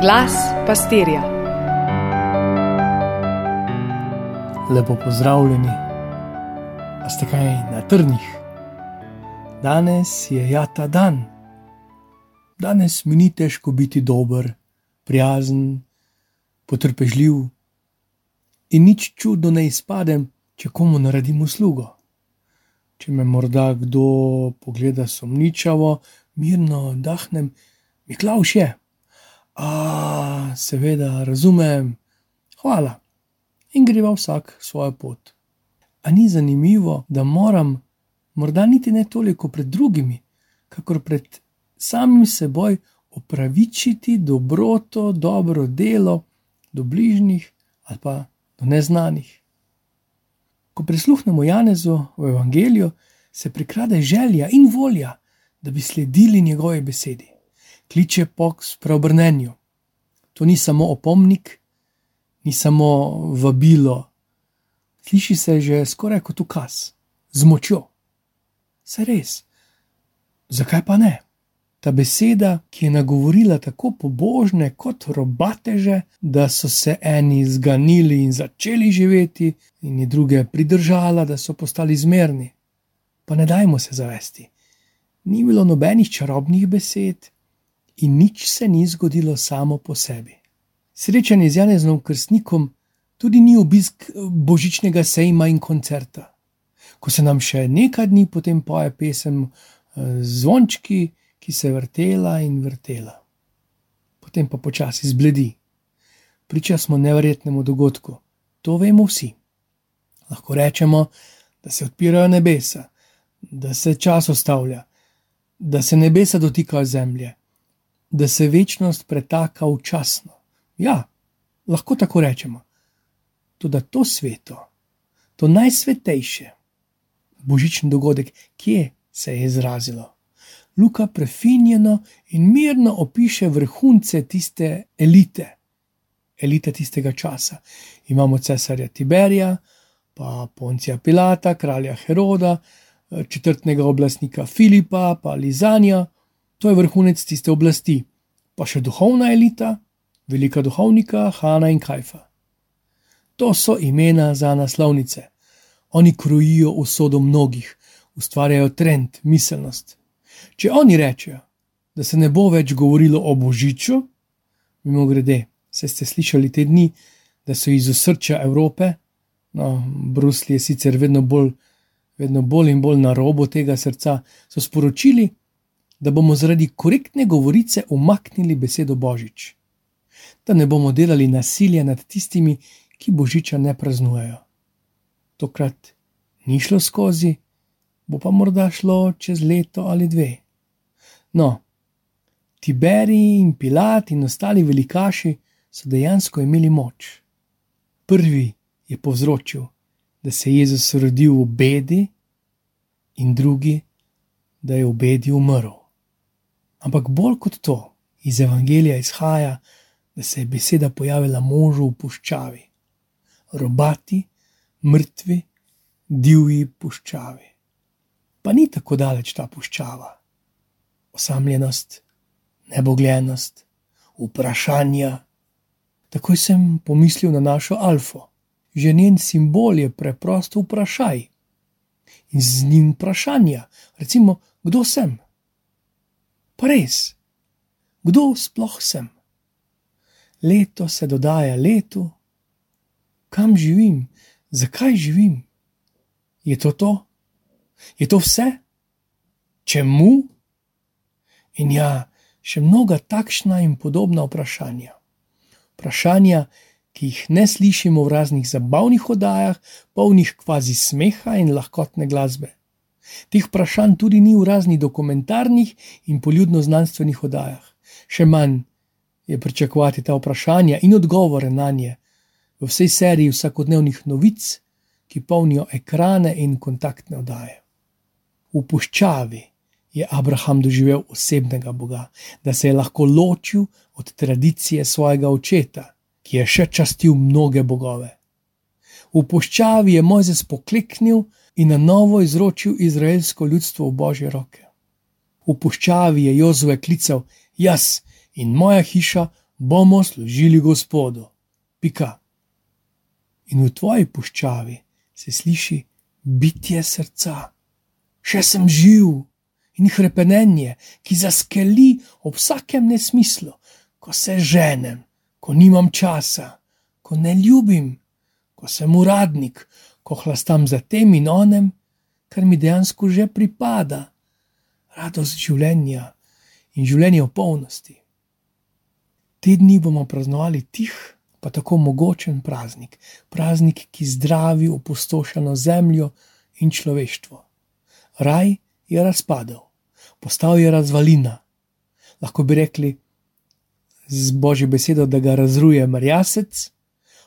Glas pastirja. Lepo pozdravljeni, a ste kaj na trnih? Danes je ja ta dan. Danes mi ni težko biti dober, prijazen, potrpežljiv in nič čudno ne izpadem, če komu naredim uslugo. Če me morda kdo pogleda sumničavo, mirno dahnem, mi klavš je. Seveda, razumem, hvala. In greva vsak svojo pot. A ni zanimivo, da moram, morda niti ne toliko pred drugimi, kakor pred samim seboj opravičiti dobroto, dobro delo do bližnjih ali pa do neznanih. Ko prisluhnemo Janezu v Evangeliju, se prikrade želja in volja, da bi sledili njegovi besedi. Kliče po spreobrnenju. To ni samo opomnik, ni samo vabilo, sliši se že skoraj kot ukaz, z močjo. Se res, zakaj pa ne? Ta beseda, ki je nagovorila tako pobožne kot robateže, da so se eni zganili in začeli živeti, in je druge pridržala, da so postali zmerni. Pa ne dajmo se zavesti. Ni bilo nobenih čarobnih besed, in nič se ni zgodilo samo po sebi. Srečanje z Janezom Krstnikom tudi ni obisk božičnega sejma in koncerta. Ko se nam še nekaj dni potem poje pesem eh, zvončki, ki se je vrtela in vrtela. Potem pa počasi zbledi. Priča smo nevrjetnemu dogodku, to vemo vsi. Lahko rečemo, da se odpirajo nebesa, da se čas ustavlja, da se nebesa dotikajo zemlje, da se večnost pretaka včasno. Ja, lahko tako rečemo. Tudi to sveto, to najsvetejše, božični dogodek, kje se je izrazilo. Luka prefinjeno in mirno opiše vrhunce tiste elite, elite tistega časa. Imamo cesarja Tiberija, pa Poncija Pilata, kralja Heroda, četrtnega oblastnika Filipa, pa Lizanja, to je vrhunec tiste oblasti, pa še duhovna elita, velika duhovnika Hanna in Kajfa. To so imena za naslovnice. Oni krojijo usodo mnogih, ustvarjajo trend, miselnost. Če oni rečejo, da se ne bo več govorilo o božiču, mimo grede, se ste slišali te dni, da so iz osrčja Evrope, no, Bruslj je sicer vedno bolj, vedno bolj in bolj na robu tega srca, so sporočili, da bomo zaradi korektne govorice umaknili besedo božič, da ne bomo delali nasilja nad tistimi, ki božiča ne praznujejo. Tokrat ni šlo skozi, bo pa morda šlo čez leto ali dve. No, Tiberij in Pilat in ostali velikaši so dejansko imeli moč. Prvi je povzročil, da se je Jezus rodil v bedi, in drugi, da je v bedi umrl. Ampak bolj kot to, iz Evangelija izhaja, da se je beseda pojavila možu v puščavi, robati, mrtvi, divji puščavi pa ni tako daleč ta puščava. Osamljenost, nebogljenost, vprašanja. Takoj sem pomislil na našo alfo. Že njen simbol je preprosto vprašaj. In z njim vprašanja, recimo, kdo sem? Pa res, kdo sploh sem? Leto se dodaja letu, kam živim, zakaj živim? Je to to? Je to vse? Čemu? In ja, še mnoga takšna in podobna vprašanja. Vprašanja, ki jih ne slišimo v raznih zabavnih oddajah, polnih kvazi smeha in lahkotne glasbe. Teh vprašanj tudi ni v raznih dokumentarnih in poljudno-znanstvenih oddajah. Še manj je pričakovati ta vprašanja in odgovore na nje v vsej seriji vsakodnevnih novic, ki polnijo ekrane in kontaktne oddaje. V puščavi je Abraham doživel osebnega Boga, da se je lahko ločil od tradicije svojega očeta, ki je še častil mnoge bogove. V puščavi je Mojzes pokleknil in na novo izročil izraelsko ljudstvo v božje roke. V puščavi je Jozue klical: Jaz in moja hiša bomo služili Gospodu. Pika. In v tvoji puščavi se sliši bitje srca, še sem živ in hrepenenje, ki zaskeli ob vsakem nesmislu, ko se ženem, ko nimam časa, ko ne ljubim, ko sem uradnik, ko hlastam za tem in onem, kar mi dejansko že pripada, radost življenja in življenje v polnosti. Te dni bomo praznovali tih, pa tako mogočen praznik, praznik, ki zdravi opustošeno zemljo in človeštvo. Raj je razpadel, postal je razvalina. Lahko bi rekli z božjo besedo, da ga razruje marjasec,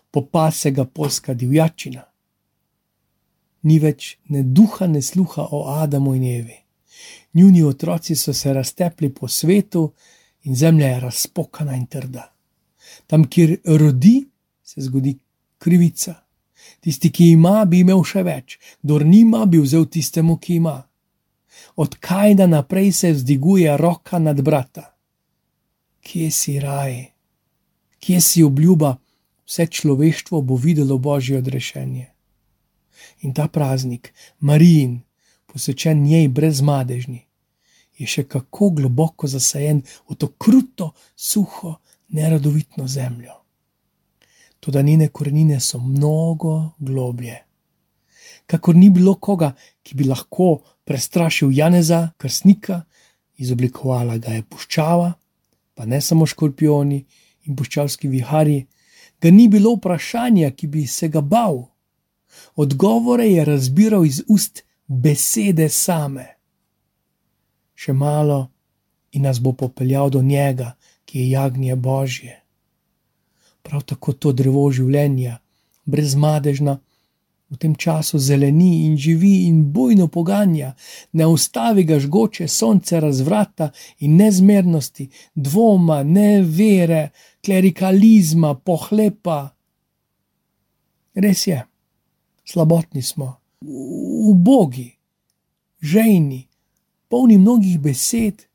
popase ga polska divjačina. Ni več ne duha, ne sluha o Adamu in Evi. Njuni otroci so se raztepli po svetu in zemlja je razpokana in trda. Tam, kjer rodi, se zgodi krivica. Tisti, ki ima, bi imel še več, kdor nima, bi vzel tistemu, ki ima. Od kajda naprej se vzdiguje roka nad brata. Kje si raj, kje si obljuba, vse človeštvo bo videlo božje odrešenje. In ta praznik, Marijin, posvečen njej brezmadežni, je še kako globoko zasajen v to kruto, suho, nerodovitno zemljo. Tudi njene korenine so mnogo globlje. Kakor ni bilo koga, ki bi lahko prestrašil Janeza, krstnika, izoblikovala ga je puščava, pa ne samo škorpioni in puščavski vihari, ga ni bilo vprašanja, ki bi se ga bal. Odgovore je razbiral iz ust besede same. Še malo in nas bo popeljal do njega, ki je jagnje Božje. Prav tako to drevo življenja, brezmadežna, v tem času zeleni in živi in bojno poganja, ne ustavi ga žgoče sonce razvrata in nezmernosti, dvoma, nevere, klerikalizma, pohlepa. Res je, slabotni smo, ubogi, žejni, polni mnogih besed,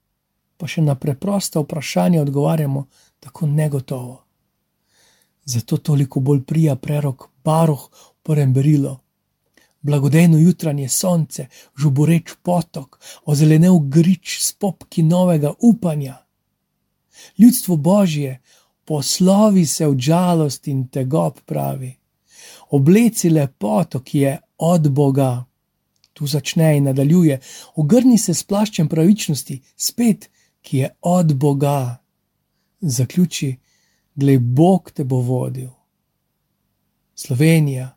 pa še na preprosta vprašanja odgovarjamo tako negotovo. Zato toliko bolj prija prerok Baruh v prvem berilu. Blagodejno jutranje sonce, žuboreč potok, ozelenev grič s popki novega upanja. Ljudstvo Božje, poslovi se v žalost in tegob pravi. Obleci lepoto, ki je od Boga. Tu začne in nadaljuje, ogrni se s plaščem pravičnosti, spet, ki je od Boga. Zaključi, glej, Bog te bo vodil. Slovenija,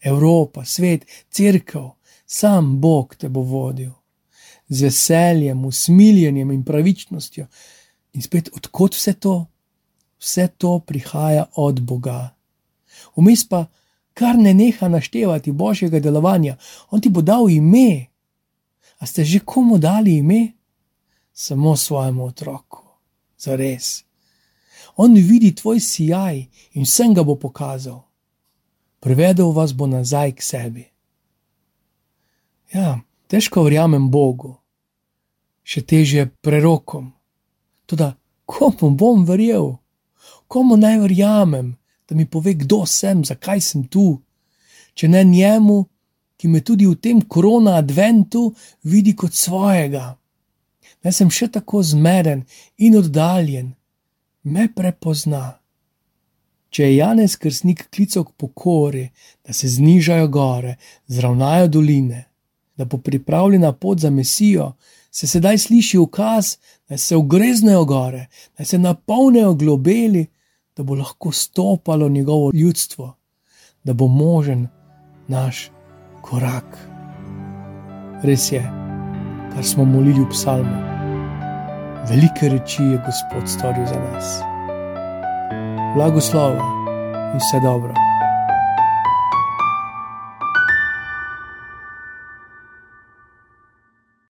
Evropa, svet, crkva, sam Bog te bo vodil. Z veseljem, usmiljenjem in pravičnostjo. In spet, odkot vse to? Vse to prihaja od Boga. Vmes pa kar ne neha naštevati božjega delovanja, on ti bo dal ime. A ste že komu dali ime? Samo svojemu otroku, za res. On vidi tvoj sijaj in vsem ga bo pokazal. Privedel vas bo nazaj k sebi. Ja, težko verjamem Bogu, še teže prerokom. Tudi komu bom verjel, komu naj verjamem, da mi pove, kdo sem, zakaj sem tu. Če ne njemu, ki me tudi v tem korona adventu vidi kot svojega. Naj sem še tako zmeden in oddaljen, me prepozna. Če je Janez Krsnik klical k pokori, da se znižajo gore, zravnajo doline, da bo pripravljena pot za mesijo, se sedaj sliši ukaz, da se ogreznejo gore, da se napolnijo globeli da bo lahko stopalo njegovo ljudstvo, da bo možen naš korak. Res je, kar smo molili v psalmu. Velike reči je Gospod storil za nas. Blagoslova in vse dobro.